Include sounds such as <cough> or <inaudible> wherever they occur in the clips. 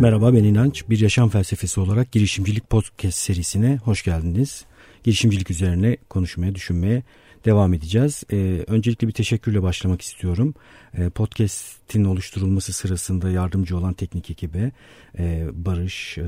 Merhaba ben İnanç. Bir yaşam felsefesi olarak girişimcilik podcast serisine hoş geldiniz. Girişimcilik üzerine konuşmaya, düşünmeye devam edeceğiz. Ee, öncelikle bir teşekkürle başlamak istiyorum. Ee, podcast'in oluşturulması sırasında yardımcı olan teknik ekibe e, Barış, e,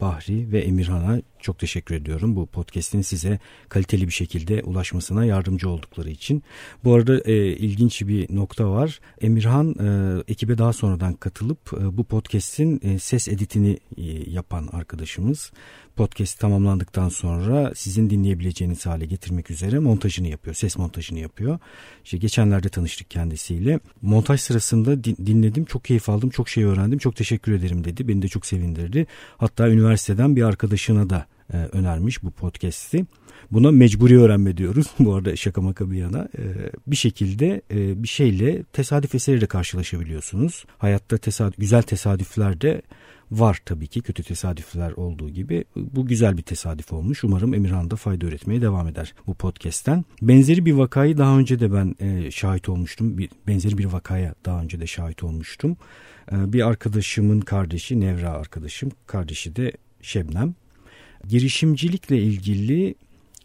Bahri ve Emirhan'a çok teşekkür ediyorum. Bu podcast'in size kaliteli bir şekilde ulaşmasına yardımcı oldukları için. Bu arada e, ilginç bir nokta var. Emirhan e, ekibe daha sonradan katılıp e, bu podcast'in e, ses editini e, yapan arkadaşımız podcast tamamlandıktan sonra sizin dinleyebileceğiniz hale getirmek üzere montajını yapıyor. Ses montajını yapıyor. İşte geçenlerde tanıştık kendisiyle. Montaj sırasında dinledim. Çok keyif aldım. Çok şey öğrendim. Çok teşekkür ederim dedi. Beni de çok sevindirdi. Hatta üniversiteden bir arkadaşına da e, önermiş bu podcast'i. Buna mecburi öğrenme diyoruz. <laughs> Bu arada şaka maka bir yana. E, bir şekilde e, bir şeyle tesadüf eseriyle karşılaşabiliyorsunuz. Hayatta tesadüf, güzel tesadüfler de var tabii ki kötü tesadüfler olduğu gibi. Bu güzel bir tesadüf olmuş. Umarım Emirhan da fayda üretmeye devam eder bu podcast'ten. Benzeri bir vakayı daha önce de ben e, şahit olmuştum. Bir, benzeri bir vakaya daha önce de şahit olmuştum. E, bir arkadaşımın kardeşi Nevra arkadaşım. Kardeşi de Şebnem. Girişimcilikle ilgili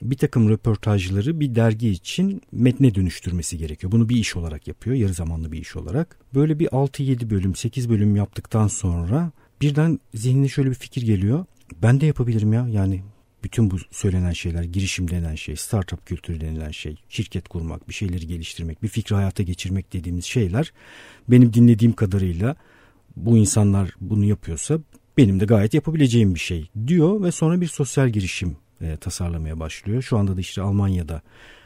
bir takım röportajları bir dergi için metne dönüştürmesi gerekiyor. Bunu bir iş olarak yapıyor, yarı zamanlı bir iş olarak. Böyle bir 6-7 bölüm, 8 bölüm yaptıktan sonra birden zihnine şöyle bir fikir geliyor. Ben de yapabilirim ya yani bütün bu söylenen şeyler, girişim denen şey, startup kültürü denilen şey, şirket kurmak, bir şeyleri geliştirmek, bir fikri hayata geçirmek dediğimiz şeyler benim dinlediğim kadarıyla bu insanlar bunu yapıyorsa benim de gayet yapabileceğim bir şey diyor ve sonra bir sosyal girişim e, tasarlamaya başlıyor. Şu anda da işte Almanya'da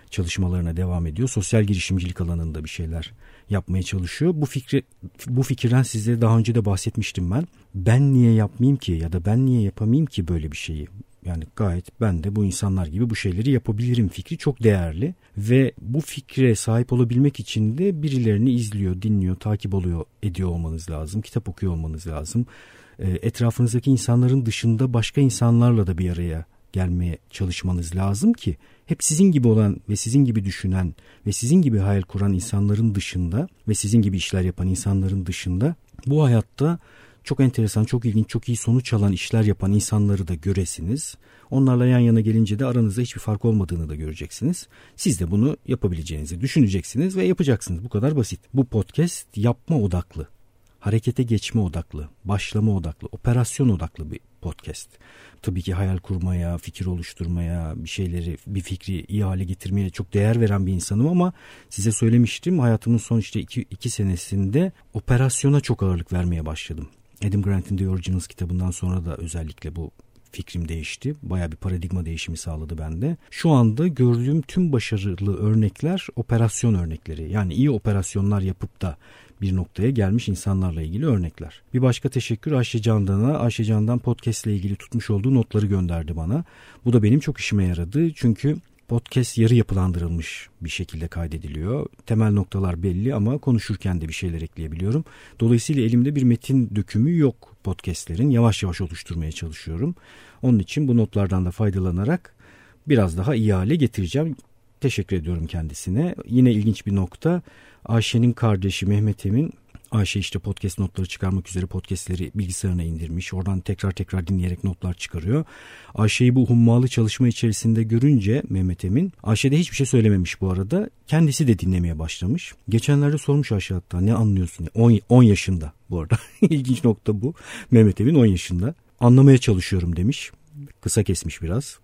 çalışmalarına devam ediyor. Sosyal girişimcilik alanında bir şeyler yapmaya çalışıyor. Bu fikri bu fikirden size daha önce de bahsetmiştim ben. Ben niye yapmayayım ki ya da ben niye yapamayayım ki böyle bir şeyi? Yani gayet ben de bu insanlar gibi bu şeyleri yapabilirim fikri çok değerli ve bu fikre sahip olabilmek için de birilerini izliyor, dinliyor, takip oluyor, ediyor olmanız lazım. Kitap okuyor olmanız lazım. E, etrafınızdaki insanların dışında başka insanlarla da bir araya gelmeye çalışmanız lazım ki hep sizin gibi olan ve sizin gibi düşünen ve sizin gibi hayal kuran insanların dışında ve sizin gibi işler yapan insanların dışında bu hayatta çok enteresan, çok ilginç, çok iyi sonuç alan işler yapan insanları da göresiniz. Onlarla yan yana gelince de aranızda hiçbir fark olmadığını da göreceksiniz. Siz de bunu yapabileceğinizi düşüneceksiniz ve yapacaksınız. Bu kadar basit. Bu podcast yapma odaklı, harekete geçme odaklı, başlama odaklı, operasyon odaklı bir podcast. Tabii ki hayal kurmaya, fikir oluşturmaya, bir şeyleri, bir fikri iyi hale getirmeye çok değer veren bir insanım ama size söylemiştim hayatımın son işte iki, iki senesinde operasyona çok ağırlık vermeye başladım. Adam Grant'in The Originals kitabından sonra da özellikle bu fikrim değişti. Baya bir paradigma değişimi sağladı bende. Şu anda gördüğüm tüm başarılı örnekler operasyon örnekleri. Yani iyi operasyonlar yapıp da bir noktaya gelmiş insanlarla ilgili örnekler. Bir başka teşekkür Ayşe Candan'a. Ayşe Candan podcast ile ilgili tutmuş olduğu notları gönderdi bana. Bu da benim çok işime yaradı. Çünkü podcast yarı yapılandırılmış bir şekilde kaydediliyor. Temel noktalar belli ama konuşurken de bir şeyler ekleyebiliyorum. Dolayısıyla elimde bir metin dökümü yok podcastlerin. Yavaş yavaş oluşturmaya çalışıyorum. Onun için bu notlardan da faydalanarak biraz daha iyi hale getireceğim. Teşekkür ediyorum kendisine. Yine ilginç bir nokta. Ayşe'nin kardeşi Mehmet Emin Ayşe işte podcast notları çıkarmak üzere podcastleri bilgisayarına indirmiş. Oradan tekrar tekrar dinleyerek notlar çıkarıyor. Ayşe'yi bu hummalı çalışma içerisinde görünce Mehmet Emin, Ayşe de hiçbir şey söylememiş bu arada. Kendisi de dinlemeye başlamış. Geçenlerde sormuş Ayşe hatta ne anlıyorsun? 10, 10 yaşında bu arada. <laughs> İlginç nokta bu. Mehmet Emin 10 yaşında. Anlamaya çalışıyorum demiş. Kısa kesmiş biraz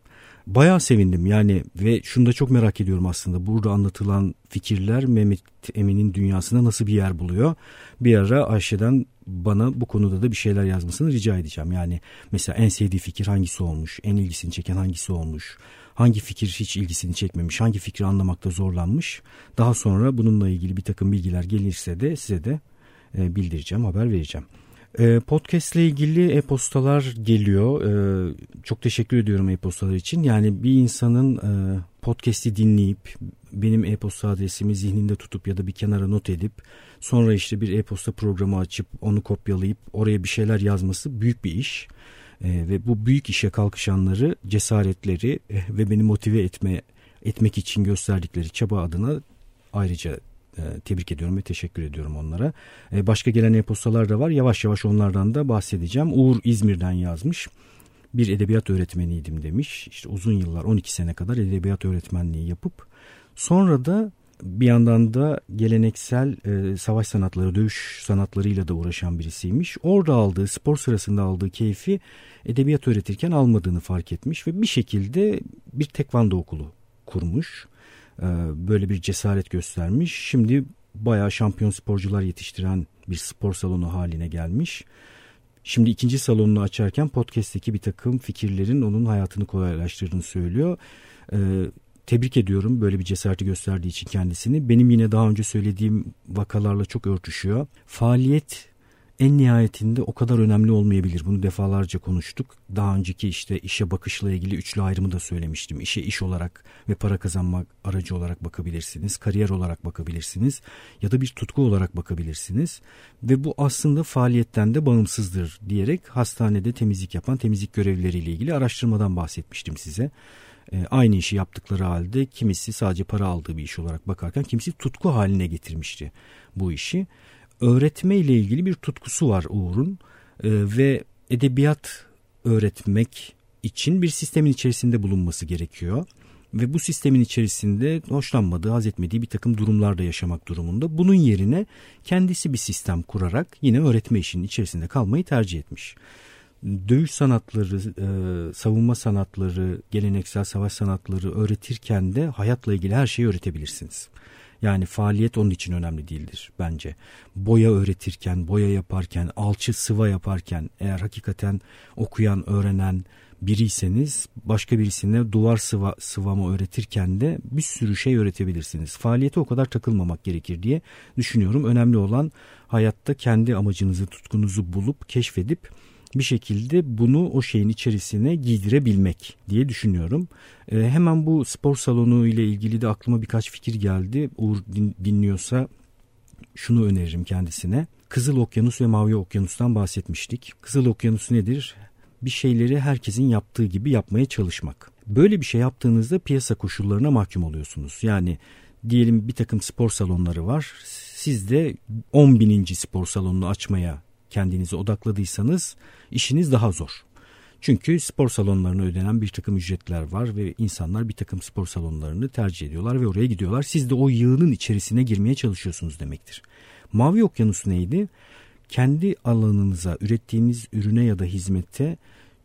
bayağı sevindim yani ve şunu da çok merak ediyorum aslında burada anlatılan fikirler Mehmet Emin'in dünyasında nasıl bir yer buluyor. Bir ara Ayşe'den bana bu konuda da bir şeyler yazmasını rica edeceğim. Yani mesela en sevdiği fikir hangisi olmuş, en ilgisini çeken hangisi olmuş, hangi fikir hiç ilgisini çekmemiş, hangi fikri anlamakta zorlanmış. Daha sonra bununla ilgili bir takım bilgiler gelirse de size de e, bildireceğim, haber vereceğim. Ee, podcast ile ilgili e-postalar geliyor. Ee, çok teşekkür ediyorum e-postalar için. Yani bir insanın e, podcast'i dinleyip benim e-posta adresimi zihninde tutup ya da bir kenara not edip sonra işte bir e-posta programı açıp onu kopyalayıp oraya bir şeyler yazması büyük bir iş. Ve bu büyük işe kalkışanları cesaretleri e, ve beni motive etme etmek için gösterdikleri çaba adına ayrıca e, tebrik ediyorum ve teşekkür ediyorum onlara. E, başka gelen e-postalar da var. Yavaş yavaş onlardan da bahsedeceğim. Uğur İzmir'den yazmış. Bir edebiyat öğretmeniydim demiş. İşte uzun yıllar 12 sene kadar edebiyat öğretmenliği yapıp sonra da bir yandan da geleneksel e, savaş sanatları, dövüş sanatlarıyla da uğraşan birisiymiş. Orada aldığı, spor sırasında aldığı keyfi edebiyat öğretirken almadığını fark etmiş ve bir şekilde bir tekvando okulu kurmuş. E, böyle bir cesaret göstermiş. Şimdi bayağı şampiyon sporcular yetiştiren bir spor salonu haline gelmiş. Şimdi ikinci salonunu açarken podcast'teki bir takım fikirlerin onun hayatını kolaylaştırdığını söylüyor. Ee, tebrik ediyorum böyle bir cesareti gösterdiği için kendisini. Benim yine daha önce söylediğim vakalarla çok örtüşüyor. Faaliyet en nihayetinde o kadar önemli olmayabilir. Bunu defalarca konuştuk. Daha önceki işte işe bakışla ilgili üçlü ayrımı da söylemiştim. İşe iş olarak ve para kazanmak aracı olarak bakabilirsiniz. Kariyer olarak bakabilirsiniz. Ya da bir tutku olarak bakabilirsiniz. Ve bu aslında faaliyetten de bağımsızdır diyerek hastanede temizlik yapan temizlik görevlileriyle ilgili araştırmadan bahsetmiştim size e, aynı işi yaptıkları halde kimisi sadece para aldığı bir iş olarak bakarken kimisi tutku haline getirmişti bu işi. Öğretme ile ilgili bir tutkusu var Uğur'un e, ve edebiyat öğretmek için bir sistemin içerisinde bulunması gerekiyor. Ve bu sistemin içerisinde hoşlanmadığı, haz etmediği bir takım durumlarda yaşamak durumunda. Bunun yerine kendisi bir sistem kurarak yine öğretme işinin içerisinde kalmayı tercih etmiş dövüş sanatları, e, savunma sanatları, geleneksel savaş sanatları öğretirken de hayatla ilgili her şeyi öğretebilirsiniz. Yani faaliyet onun için önemli değildir bence. Boya öğretirken, boya yaparken, alçı sıva yaparken eğer hakikaten okuyan, öğrenen biriyseniz başka birisine duvar sıva, sıvama öğretirken de bir sürü şey öğretebilirsiniz. Faaliyete o kadar takılmamak gerekir diye düşünüyorum. Önemli olan hayatta kendi amacınızı, tutkunuzu bulup keşfedip bir şekilde bunu o şeyin içerisine giydirebilmek diye düşünüyorum. E, hemen bu spor salonu ile ilgili de aklıma birkaç fikir geldi. Uğur din, dinliyorsa şunu öneririm kendisine. Kızıl Okyanus ve Mavi Okyanus'tan bahsetmiştik. Kızıl Okyanus nedir? Bir şeyleri herkesin yaptığı gibi yapmaya çalışmak. Böyle bir şey yaptığınızda piyasa koşullarına mahkum oluyorsunuz. Yani diyelim bir takım spor salonları var. Siz de 10 bininci spor salonunu açmaya kendinizi odakladıysanız işiniz daha zor. Çünkü spor salonlarına ödenen bir takım ücretler var ve insanlar bir takım spor salonlarını tercih ediyorlar ve oraya gidiyorlar. Siz de o yığının içerisine girmeye çalışıyorsunuz demektir. Mavi Okyanus neydi? Kendi alanınıza, ürettiğiniz ürüne ya da hizmete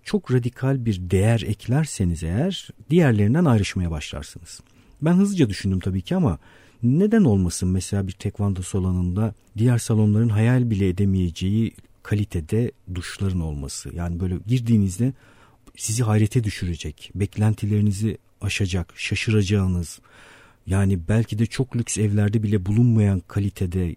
çok radikal bir değer eklerseniz eğer diğerlerinden ayrışmaya başlarsınız. Ben hızlıca düşündüm tabii ki ama neden olmasın mesela bir tekvando salonunda diğer salonların hayal bile edemeyeceği kalitede duşların olması. Yani böyle girdiğinizde sizi hayrete düşürecek, beklentilerinizi aşacak, şaşıracağınız, yani belki de çok lüks evlerde bile bulunmayan kalitede,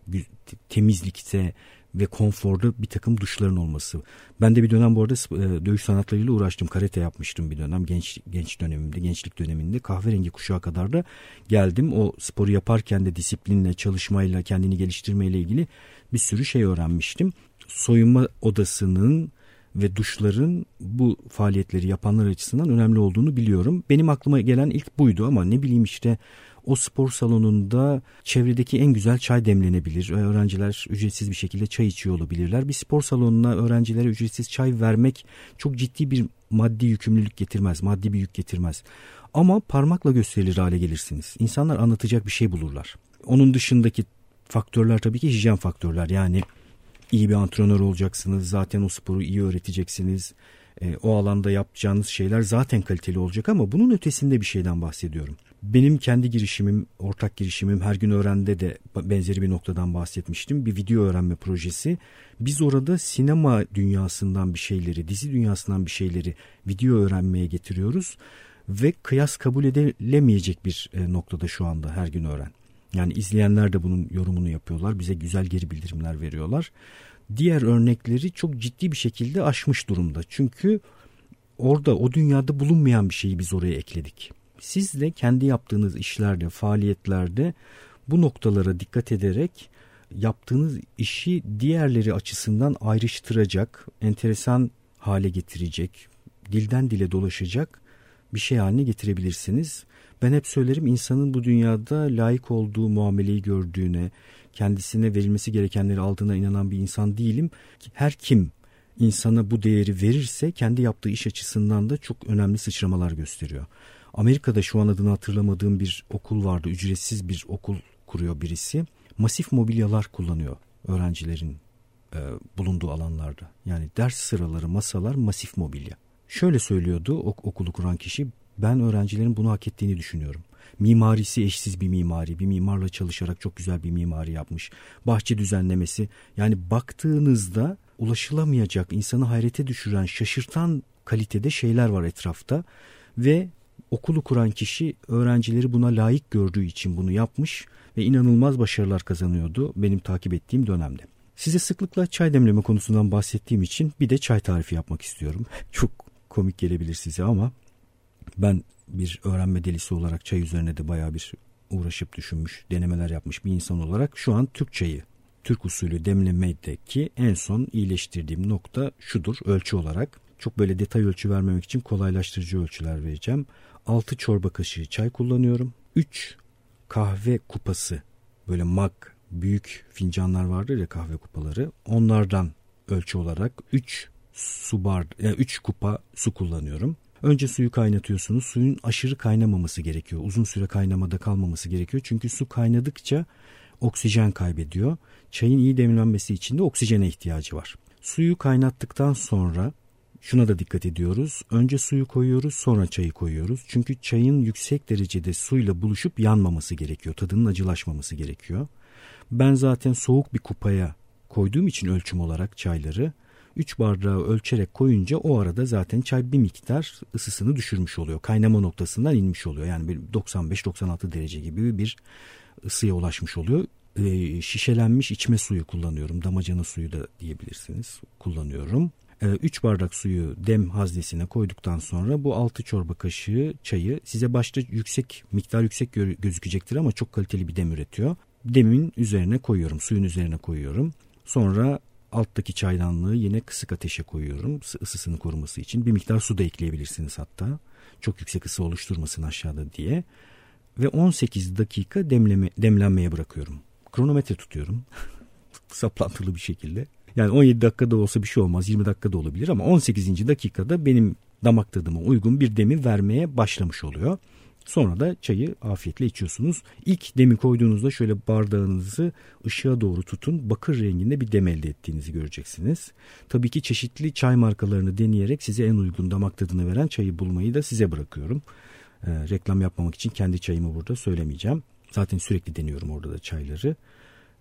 temizlikte ve konforda bir takım duşların olması. Ben de bir dönem bu arada e, dövüş sanatlarıyla uğraştım. Karate yapmıştım bir dönem genç genç dönemimde, gençlik döneminde. Kahverengi kuşağa kadar da geldim. O sporu yaparken de disiplinle, çalışmayla, kendini geliştirmeyle ilgili bir sürü şey öğrenmiştim. Soyunma odasının ve duşların bu faaliyetleri yapanlar açısından önemli olduğunu biliyorum. Benim aklıma gelen ilk buydu ama ne bileyim işte o spor salonunda çevredeki en güzel çay demlenebilir. Öğrenciler ücretsiz bir şekilde çay içiyor olabilirler. Bir spor salonuna öğrencilere ücretsiz çay vermek çok ciddi bir maddi yükümlülük getirmez, maddi bir yük getirmez. Ama parmakla gösterilir hale gelirsiniz. İnsanlar anlatacak bir şey bulurlar. Onun dışındaki faktörler tabii ki hijyen faktörler. Yani iyi bir antrenör olacaksınız. Zaten o sporu iyi öğreteceksiniz. E, o alanda yapacağınız şeyler zaten kaliteli olacak ama bunun ötesinde bir şeyden bahsediyorum. Benim kendi girişimim, ortak girişimim her gün öğrende de benzeri bir noktadan bahsetmiştim. Bir video öğrenme projesi. Biz orada sinema dünyasından bir şeyleri, dizi dünyasından bir şeyleri video öğrenmeye getiriyoruz. Ve kıyas kabul edilemeyecek bir e, noktada şu anda her gün öğren. Yani izleyenler de bunun yorumunu yapıyorlar. Bize güzel geri bildirimler veriyorlar. Diğer örnekleri çok ciddi bir şekilde aşmış durumda. Çünkü orada o dünyada bulunmayan bir şeyi biz oraya ekledik. Siz de kendi yaptığınız işlerde, faaliyetlerde bu noktalara dikkat ederek yaptığınız işi diğerleri açısından ayrıştıracak, enteresan hale getirecek, dilden dile dolaşacak bir şey haline getirebilirsiniz. Ben hep söylerim insanın bu dünyada layık olduğu muameleyi gördüğüne, kendisine verilmesi gerekenleri aldığına inanan bir insan değilim. Her kim insana bu değeri verirse kendi yaptığı iş açısından da çok önemli sıçramalar gösteriyor. Amerika'da şu an adını hatırlamadığım bir okul vardı. Ücretsiz bir okul kuruyor birisi. Masif mobilyalar kullanıyor öğrencilerin e, bulunduğu alanlarda. Yani ders sıraları, masalar masif mobilya. Şöyle söylüyordu ok- okulu kuran kişi. Ben öğrencilerin bunu hak ettiğini düşünüyorum. Mimarisi eşsiz bir mimari. Bir mimarla çalışarak çok güzel bir mimari yapmış. Bahçe düzenlemesi. Yani baktığınızda ulaşılamayacak, insanı hayrete düşüren, şaşırtan kalitede şeyler var etrafta. Ve okulu kuran kişi öğrencileri buna layık gördüğü için bunu yapmış ve inanılmaz başarılar kazanıyordu benim takip ettiğim dönemde. Size sıklıkla çay demleme konusundan bahsettiğim için bir de çay tarifi yapmak istiyorum. <laughs> Çok komik gelebilir size ama ben bir öğrenme delisi olarak çay üzerine de baya bir uğraşıp düşünmüş, denemeler yapmış bir insan olarak şu an Türk çayı, Türk usulü demlemedeki en son iyileştirdiğim nokta şudur ölçü olarak. Çok böyle detay ölçü vermemek için kolaylaştırıcı ölçüler vereceğim. 6 çorba kaşığı çay kullanıyorum. 3 kahve kupası böyle mag büyük fincanlar vardır ya kahve kupaları. Onlardan ölçü olarak 3 su bar yani 3 kupa su kullanıyorum. Önce suyu kaynatıyorsunuz. Suyun aşırı kaynamaması gerekiyor. Uzun süre kaynamada kalmaması gerekiyor. Çünkü su kaynadıkça oksijen kaybediyor. Çayın iyi demlenmesi için de oksijene ihtiyacı var. Suyu kaynattıktan sonra şuna da dikkat ediyoruz. Önce suyu koyuyoruz sonra çayı koyuyoruz. Çünkü çayın yüksek derecede suyla buluşup yanmaması gerekiyor. Tadının acılaşmaması gerekiyor. Ben zaten soğuk bir kupaya koyduğum için ölçüm olarak çayları 3 bardağı ölçerek koyunca o arada zaten çay bir miktar ısısını düşürmüş oluyor. Kaynama noktasından inmiş oluyor. Yani 95-96 derece gibi bir ısıya ulaşmış oluyor. E, şişelenmiş içme suyu kullanıyorum. Damacana suyu da diyebilirsiniz. Kullanıyorum. 3 bardak suyu dem haznesine koyduktan sonra bu 6 çorba kaşığı çayı size başta yüksek miktar yüksek gözükecektir ama çok kaliteli bir dem üretiyor. Demin üzerine koyuyorum suyun üzerine koyuyorum. Sonra alttaki çaydanlığı yine kısık ateşe koyuyorum ısısını koruması için. Bir miktar su da ekleyebilirsiniz hatta. Çok yüksek ısı oluşturmasın aşağıda diye. Ve 18 dakika demleme, demlenmeye bırakıyorum. Kronometre tutuyorum. <laughs> Saplantılı bir şekilde. Yani 17 dakikada olsa bir şey olmaz 20 dakikada olabilir ama 18. dakikada benim damak tadıma uygun bir demi vermeye başlamış oluyor. Sonra da çayı afiyetle içiyorsunuz. İlk demi koyduğunuzda şöyle bardağınızı ışığa doğru tutun. Bakır renginde bir dem elde ettiğinizi göreceksiniz. Tabii ki çeşitli çay markalarını deneyerek size en uygun damak tadını veren çayı bulmayı da size bırakıyorum. Ee, reklam yapmamak için kendi çayımı burada söylemeyeceğim. Zaten sürekli deniyorum orada da çayları.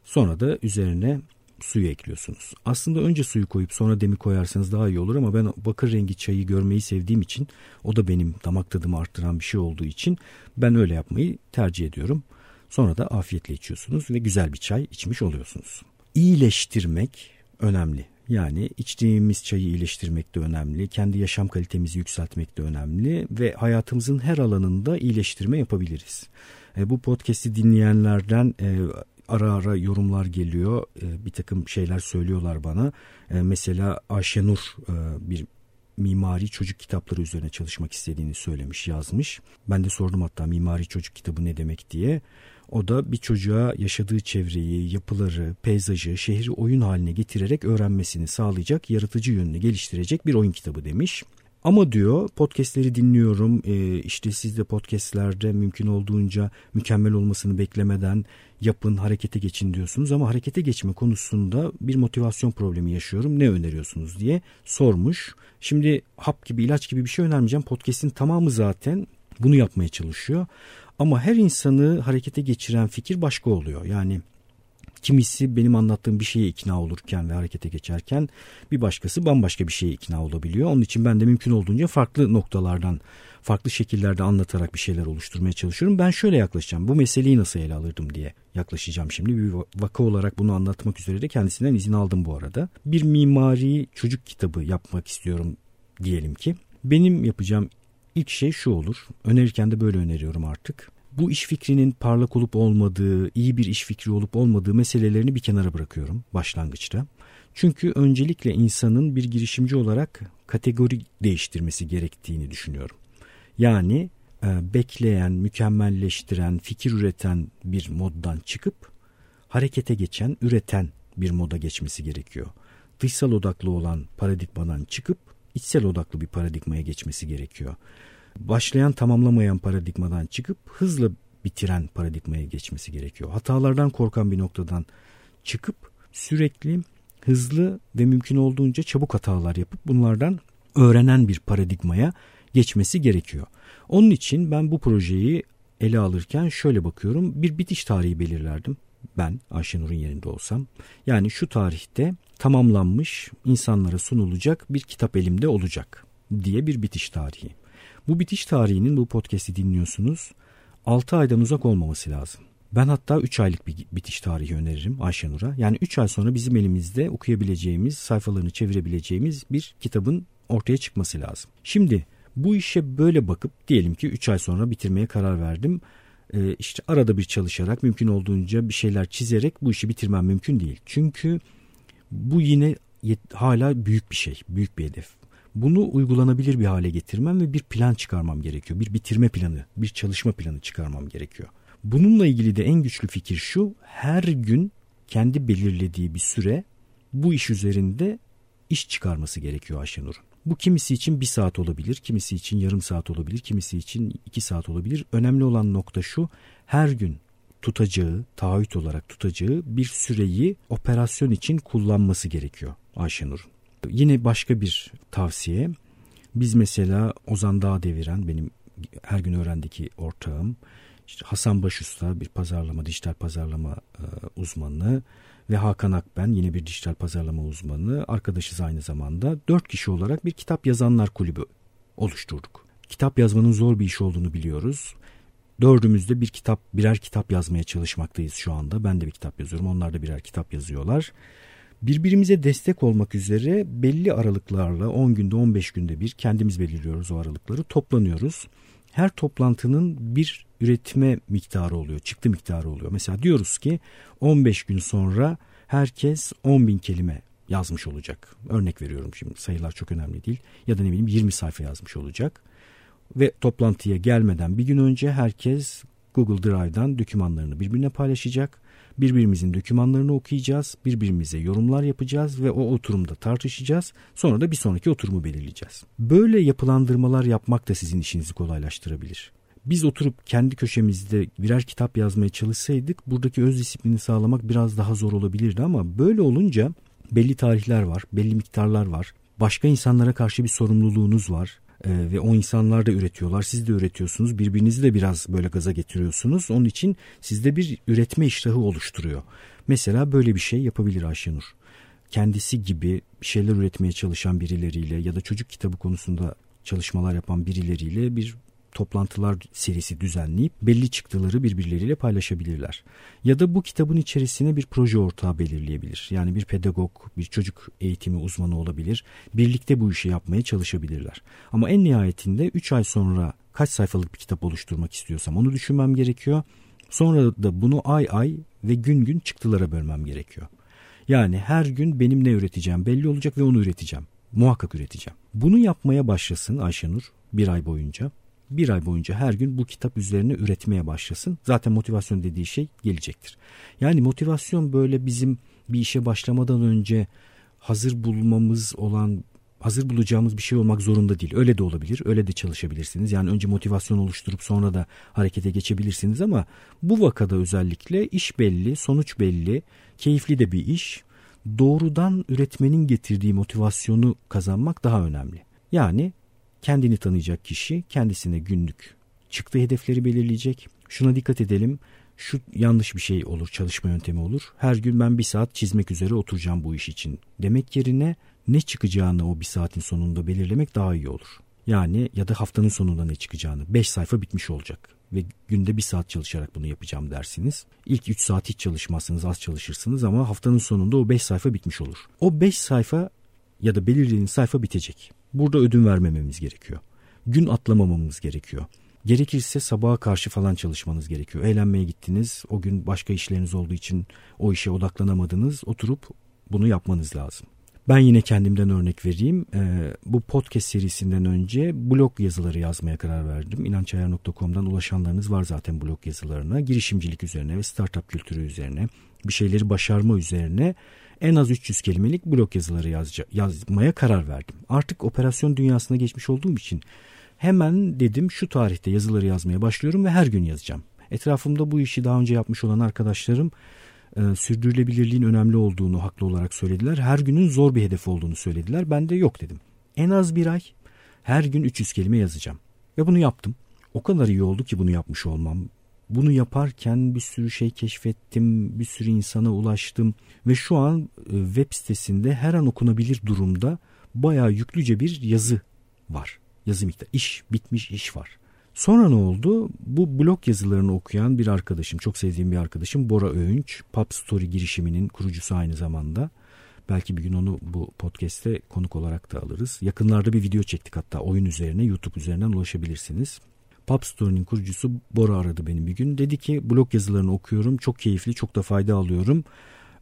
Sonra da üzerine suyu ekliyorsunuz. Aslında önce suyu koyup sonra demi koyarsanız daha iyi olur ama ben bakır rengi çayı görmeyi sevdiğim için o da benim damak tadımı arttıran bir şey olduğu için ben öyle yapmayı tercih ediyorum. Sonra da afiyetle içiyorsunuz ve güzel bir çay içmiş oluyorsunuz. İyileştirmek önemli. Yani içtiğimiz çayı iyileştirmek de önemli. Kendi yaşam kalitemizi yükseltmek de önemli ve hayatımızın her alanında iyileştirme yapabiliriz. E, bu podcast'i dinleyenlerden e, ara ara yorumlar geliyor. E, bir takım şeyler söylüyorlar bana. E, mesela Ayşenur e, bir mimari çocuk kitapları üzerine çalışmak istediğini söylemiş, yazmış. Ben de sordum hatta mimari çocuk kitabı ne demek diye. O da bir çocuğa yaşadığı çevreyi, yapıları, peyzajı, şehri oyun haline getirerek öğrenmesini sağlayacak, yaratıcı yönünü geliştirecek bir oyun kitabı demiş. Ama diyor podcastleri dinliyorum e, işte siz de podcastlerde mümkün olduğunca mükemmel olmasını beklemeden yapın harekete geçin diyorsunuz ama harekete geçme konusunda bir motivasyon problemi yaşıyorum ne öneriyorsunuz diye sormuş. Şimdi hap gibi ilaç gibi bir şey önermeyeceğim podcast'in tamamı zaten bunu yapmaya çalışıyor. Ama her insanı harekete geçiren fikir başka oluyor. Yani Kimisi benim anlattığım bir şeye ikna olurken ve harekete geçerken bir başkası bambaşka bir şeye ikna olabiliyor. Onun için ben de mümkün olduğunca farklı noktalardan, farklı şekillerde anlatarak bir şeyler oluşturmaya çalışıyorum. Ben şöyle yaklaşacağım. Bu meseleyi nasıl ele alırdım diye yaklaşacağım şimdi. Bir vaka olarak bunu anlatmak üzere de kendisinden izin aldım bu arada. Bir mimari çocuk kitabı yapmak istiyorum diyelim ki. Benim yapacağım ilk şey şu olur. Önerirken de böyle öneriyorum artık bu iş fikrinin parlak olup olmadığı, iyi bir iş fikri olup olmadığı meselelerini bir kenara bırakıyorum başlangıçta. Çünkü öncelikle insanın bir girişimci olarak kategori değiştirmesi gerektiğini düşünüyorum. Yani e, bekleyen, mükemmelleştiren, fikir üreten bir moddan çıkıp harekete geçen, üreten bir moda geçmesi gerekiyor. Dışsal odaklı olan paradigmadan çıkıp içsel odaklı bir paradigmaya geçmesi gerekiyor. Başlayan tamamlamayan paradigmadan çıkıp hızla bitiren paradigmaya geçmesi gerekiyor. Hatalardan korkan bir noktadan çıkıp sürekli hızlı ve mümkün olduğunca çabuk hatalar yapıp bunlardan öğrenen bir paradigmaya geçmesi gerekiyor. Onun için ben bu projeyi ele alırken şöyle bakıyorum. Bir bitiş tarihi belirlerdim. Ben Ayşenur'un yerinde olsam. Yani şu tarihte tamamlanmış insanlara sunulacak bir kitap elimde olacak diye bir bitiş tarihi. Bu bitiş tarihinin bu podcast'i dinliyorsunuz 6 aydan uzak olmaması lazım. Ben hatta 3 aylık bir bitiş tarihi öneririm Ayşenur'a. Yani 3 ay sonra bizim elimizde okuyabileceğimiz, sayfalarını çevirebileceğimiz bir kitabın ortaya çıkması lazım. Şimdi bu işe böyle bakıp diyelim ki 3 ay sonra bitirmeye karar verdim. Ee, işte arada bir çalışarak mümkün olduğunca bir şeyler çizerek bu işi bitirmem mümkün değil. Çünkü bu yine hala büyük bir şey, büyük bir hedef. Bunu uygulanabilir bir hale getirmem ve bir plan çıkarmam gerekiyor. Bir bitirme planı, bir çalışma planı çıkarmam gerekiyor. Bununla ilgili de en güçlü fikir şu. Her gün kendi belirlediği bir süre bu iş üzerinde iş çıkarması gerekiyor Ayşenur'un. Bu kimisi için bir saat olabilir, kimisi için yarım saat olabilir, kimisi için iki saat olabilir. Önemli olan nokta şu, her gün tutacağı, taahhüt olarak tutacağı bir süreyi operasyon için kullanması gerekiyor Ayşenur'un. Yine başka bir tavsiye. Biz mesela Ozan Dağ deviren benim her gün öğrendeki ortağım. İşte Hasan Başusta bir pazarlama, dijital pazarlama e, uzmanı ve Hakan Akben yine bir dijital pazarlama uzmanı. Arkadaşız aynı zamanda. Dört kişi olarak bir kitap yazanlar kulübü oluşturduk. Kitap yazmanın zor bir iş olduğunu biliyoruz. Dördümüz de bir kitap, birer kitap yazmaya çalışmaktayız şu anda. Ben de bir kitap yazıyorum. Onlar da birer kitap yazıyorlar. Birbirimize destek olmak üzere belli aralıklarla 10 günde 15 günde bir kendimiz belirliyoruz o aralıkları toplanıyoruz. Her toplantının bir üretme miktarı oluyor, çıktı miktarı oluyor. Mesela diyoruz ki 15 gün sonra herkes 10 bin kelime yazmış olacak. Örnek veriyorum şimdi sayılar çok önemli değil. Ya da ne bileyim 20 sayfa yazmış olacak. Ve toplantıya gelmeden bir gün önce herkes Google Drive'dan dokümanlarını birbirine paylaşacak Birbirimizin dokümanlarını okuyacağız, birbirimize yorumlar yapacağız ve o oturumda tartışacağız. Sonra da bir sonraki oturumu belirleyeceğiz. Böyle yapılandırmalar yapmak da sizin işinizi kolaylaştırabilir. Biz oturup kendi köşemizde birer kitap yazmaya çalışsaydık buradaki öz disiplini sağlamak biraz daha zor olabilirdi ama böyle olunca belli tarihler var, belli miktarlar var. Başka insanlara karşı bir sorumluluğunuz var ee, ve o insanlar da üretiyorlar. Siz de üretiyorsunuz. Birbirinizi de biraz böyle gaza getiriyorsunuz. Onun için sizde bir üretme iştahı oluşturuyor. Mesela böyle bir şey yapabilir Ayşenur. Kendisi gibi bir şeyler üretmeye çalışan birileriyle ya da çocuk kitabı konusunda çalışmalar yapan birileriyle bir toplantılar serisi düzenleyip belli çıktıları birbirleriyle paylaşabilirler. Ya da bu kitabın içerisine bir proje ortağı belirleyebilir. Yani bir pedagog, bir çocuk eğitimi uzmanı olabilir. Birlikte bu işi yapmaya çalışabilirler. Ama en nihayetinde 3 ay sonra kaç sayfalık bir kitap oluşturmak istiyorsam onu düşünmem gerekiyor. Sonra da bunu ay ay ve gün gün çıktılara bölmem gerekiyor. Yani her gün benim ne üreteceğim belli olacak ve onu üreteceğim. Muhakkak üreteceğim. Bunu yapmaya başlasın Ayşenur bir ay boyunca bir ay boyunca her gün bu kitap üzerine üretmeye başlasın. Zaten motivasyon dediği şey gelecektir. Yani motivasyon böyle bizim bir işe başlamadan önce hazır bulmamız olan hazır bulacağımız bir şey olmak zorunda değil. Öyle de olabilir. Öyle de çalışabilirsiniz. Yani önce motivasyon oluşturup sonra da harekete geçebilirsiniz ama bu vakada özellikle iş belli, sonuç belli, keyifli de bir iş. Doğrudan üretmenin getirdiği motivasyonu kazanmak daha önemli. Yani Kendini tanıyacak kişi kendisine günlük çıktı hedefleri belirleyecek. Şuna dikkat edelim. Şu yanlış bir şey olur, çalışma yöntemi olur. Her gün ben bir saat çizmek üzere oturacağım bu iş için. Demek yerine ne çıkacağını o bir saatin sonunda belirlemek daha iyi olur. Yani ya da haftanın sonunda ne çıkacağını. 5 sayfa bitmiş olacak ve günde bir saat çalışarak bunu yapacağım dersiniz. İlk 3 saat hiç çalışmazsınız, az çalışırsınız ama haftanın sonunda o 5 sayfa bitmiş olur. O 5 sayfa ya da belirlediğiniz sayfa bitecek. Burada ödün vermememiz gerekiyor. Gün atlamamamız gerekiyor. Gerekirse sabaha karşı falan çalışmanız gerekiyor. Eğlenmeye gittiniz, o gün başka işleriniz olduğu için o işe odaklanamadınız. Oturup bunu yapmanız lazım. Ben yine kendimden örnek vereyim. Ee, bu podcast serisinden önce blog yazıları yazmaya karar verdim. İnançayar.com'dan ulaşanlarınız var zaten blog yazılarına. Girişimcilik üzerine ve startup kültürü üzerine, bir şeyleri başarma üzerine en az 300 kelimelik blog yazıları yazca, yazmaya karar verdim. Artık operasyon dünyasına geçmiş olduğum için hemen dedim şu tarihte yazıları yazmaya başlıyorum ve her gün yazacağım. Etrafımda bu işi daha önce yapmış olan arkadaşlarım e, sürdürülebilirliğin önemli olduğunu haklı olarak söylediler. Her günün zor bir hedef olduğunu söylediler. Ben de yok dedim. En az bir ay her gün 300 kelime yazacağım. Ve bunu yaptım. O kadar iyi oldu ki bunu yapmış olmam. Bunu yaparken bir sürü şey keşfettim, bir sürü insana ulaştım ve şu an e, web sitesinde her an okunabilir durumda bayağı yüklüce bir yazı var. Yazı miktarı, iş, bitmiş iş var. Sonra ne oldu? Bu blog yazılarını okuyan bir arkadaşım, çok sevdiğim bir arkadaşım Bora Öğünç, Pub Story girişiminin kurucusu aynı zamanda. Belki bir gün onu bu podcast'te konuk olarak da alırız. Yakınlarda bir video çektik hatta oyun üzerine YouTube üzerinden ulaşabilirsiniz. Pub Story'nin kurucusu Bora aradı beni bir gün. Dedi ki blog yazılarını okuyorum. Çok keyifli, çok da fayda alıyorum.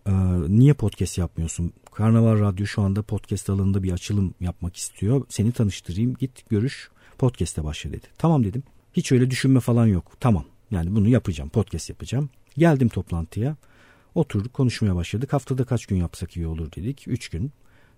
Ee, niye podcast yapmıyorsun? Karnaval Radyo şu anda podcast alanında bir açılım yapmak istiyor. Seni tanıştırayım, git görüş podcast'e başla dedi. Tamam dedim. Hiç öyle düşünme falan yok. Tamam yani bunu yapacağım podcast yapacağım. Geldim toplantıya. Oturduk konuşmaya başladık. Haftada kaç gün yapsak iyi olur dedik. Üç gün.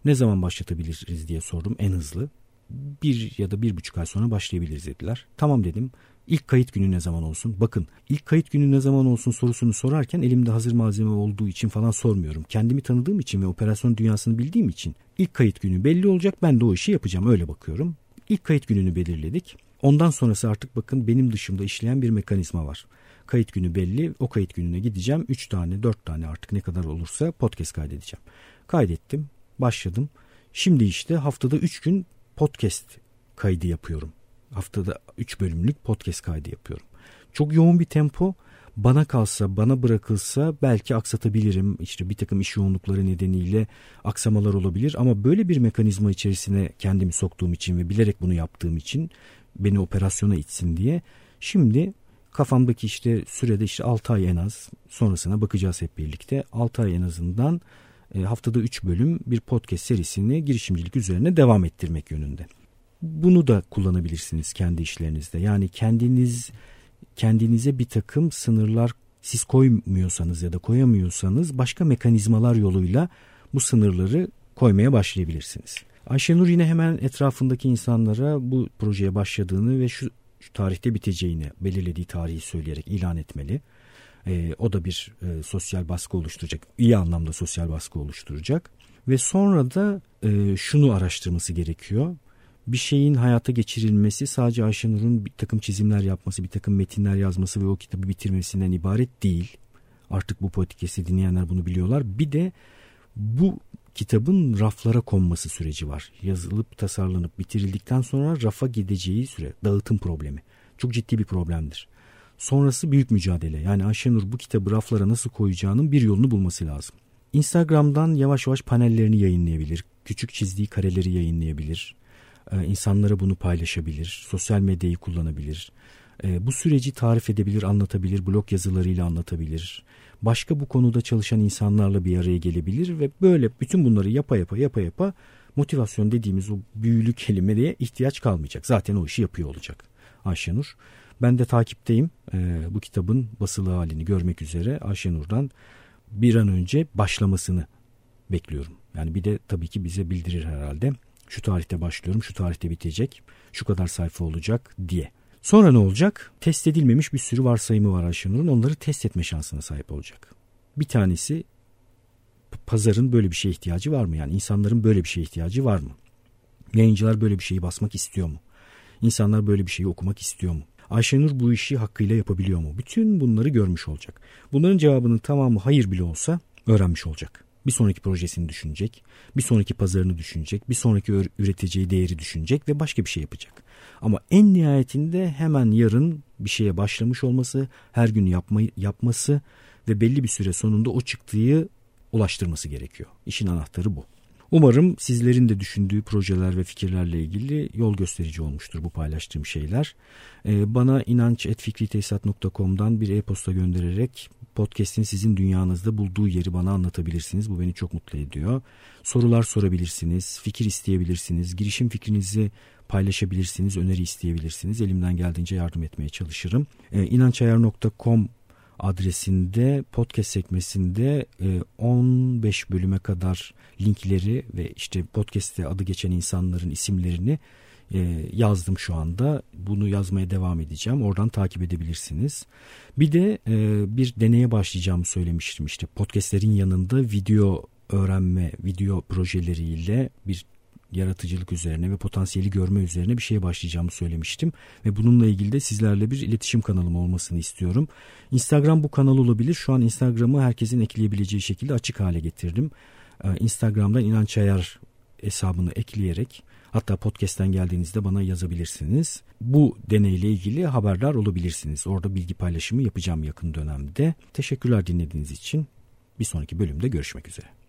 Ne zaman başlatabiliriz diye sordum en hızlı. Bir ya da bir buçuk ay sonra başlayabiliriz dediler. Tamam dedim. İlk kayıt günü ne zaman olsun? Bakın ilk kayıt günü ne zaman olsun sorusunu sorarken elimde hazır malzeme olduğu için falan sormuyorum. Kendimi tanıdığım için ve operasyon dünyasını bildiğim için ilk kayıt günü belli olacak. Ben de o işi yapacağım öyle bakıyorum. İlk kayıt gününü belirledik. Ondan sonrası artık bakın benim dışımda işleyen bir mekanizma var. Kayıt günü belli. O kayıt gününe gideceğim. 3 tane 4 tane artık ne kadar olursa podcast kaydedeceğim. Kaydettim. Başladım. Şimdi işte haftada 3 gün podcast kaydı yapıyorum. Haftada 3 bölümlük podcast kaydı yapıyorum. Çok yoğun bir tempo bana kalsa, bana bırakılsa belki aksatabilirim. İşte bir takım iş yoğunlukları nedeniyle aksamalar olabilir. Ama böyle bir mekanizma içerisine kendimi soktuğum için ve bilerek bunu yaptığım için beni operasyona itsin diye şimdi kafamdaki işte sürede işte 6 ay en az sonrasına bakacağız hep birlikte. 6 ay en azından haftada 3 bölüm bir podcast serisini girişimcilik üzerine devam ettirmek yönünde. Bunu da kullanabilirsiniz kendi işlerinizde. Yani kendiniz kendinize bir takım sınırlar siz koymuyorsanız ya da koyamıyorsanız başka mekanizmalar yoluyla bu sınırları koymaya başlayabilirsiniz. Ayşenur yine hemen etrafındaki insanlara bu projeye başladığını ve şu, şu tarihte biteceğini belirlediği tarihi söyleyerek ilan etmeli. E, o da bir e, sosyal baskı oluşturacak. iyi anlamda sosyal baskı oluşturacak. Ve sonra da e, şunu araştırması gerekiyor bir şeyin hayata geçirilmesi sadece Ayşenur'un bir takım çizimler yapması, bir takım metinler yazması ve o kitabı bitirmesinden ibaret değil. Artık bu politikesi dinleyenler bunu biliyorlar. Bir de bu kitabın raflara konması süreci var. Yazılıp tasarlanıp bitirildikten sonra rafa gideceği süre, dağıtım problemi. Çok ciddi bir problemdir. Sonrası büyük mücadele. Yani Ayşenur bu kitabı raflara nasıl koyacağının bir yolunu bulması lazım. Instagram'dan yavaş yavaş panellerini yayınlayabilir. Küçük çizdiği kareleri yayınlayabilir. Ee, insanlara bunu paylaşabilir, sosyal medyayı kullanabilir. Ee, bu süreci tarif edebilir, anlatabilir, blog yazılarıyla anlatabilir. Başka bu konuda çalışan insanlarla bir araya gelebilir ve böyle bütün bunları yapa yapa yapa yapa motivasyon dediğimiz o büyülü kelimeye ihtiyaç kalmayacak. Zaten o işi yapıyor olacak Ayşenur. Ben de takipteyim. Ee, bu kitabın basılı halini görmek üzere Ayşenur'dan bir an önce başlamasını bekliyorum. Yani bir de tabii ki bize bildirir herhalde şu tarihte başlıyorum, şu tarihte bitecek, şu kadar sayfa olacak diye. Sonra ne olacak? Test edilmemiş bir sürü varsayımı var Ayşenur'un. Onları test etme şansına sahip olacak. Bir tanesi pazarın böyle bir şeye ihtiyacı var mı? Yani insanların böyle bir şeye ihtiyacı var mı? Yayıncılar böyle bir şeyi basmak istiyor mu? İnsanlar böyle bir şeyi okumak istiyor mu? Ayşenur bu işi hakkıyla yapabiliyor mu? Bütün bunları görmüş olacak. Bunların cevabının tamamı hayır bile olsa öğrenmiş olacak. Bir sonraki projesini düşünecek, bir sonraki pazarını düşünecek, bir sonraki üreteceği değeri düşünecek ve başka bir şey yapacak. Ama en nihayetinde hemen yarın bir şeye başlamış olması, her gün yapma, yapması ve belli bir süre sonunda o çıktığı ulaştırması gerekiyor. İşin anahtarı bu. Umarım sizlerin de düşündüğü projeler ve fikirlerle ilgili yol gösterici olmuştur bu paylaştığım şeyler. Ee, bana inanç.fikritesat.com'dan bir e-posta göndererek podcast'in sizin dünyanızda bulduğu yeri bana anlatabilirsiniz. Bu beni çok mutlu ediyor. Sorular sorabilirsiniz, fikir isteyebilirsiniz, girişim fikrinizi paylaşabilirsiniz, öneri isteyebilirsiniz. Elimden geldiğince yardım etmeye çalışırım. Ee, inançayar.com adresinde podcast sekmesinde 15 e, bölüme kadar linkleri ve işte podcast'te adı geçen insanların isimlerini e, yazdım şu anda. Bunu yazmaya devam edeceğim. Oradan takip edebilirsiniz. Bir de e, bir deneye başlayacağımı söylemiştim. İşte podcastlerin yanında video öğrenme, video projeleriyle bir yaratıcılık üzerine ve potansiyeli görme üzerine bir şeye başlayacağımı söylemiştim. Ve bununla ilgili de sizlerle bir iletişim kanalım olmasını istiyorum. Instagram bu kanal olabilir. Şu an Instagram'ı herkesin ekleyebileceği şekilde açık hale getirdim. Ee, Instagram'dan İnanç Ayar hesabını ekleyerek hatta podcast'ten geldiğinizde bana yazabilirsiniz. Bu deneyle ilgili haberdar olabilirsiniz. Orada bilgi paylaşımı yapacağım yakın dönemde. Teşekkürler dinlediğiniz için. Bir sonraki bölümde görüşmek üzere.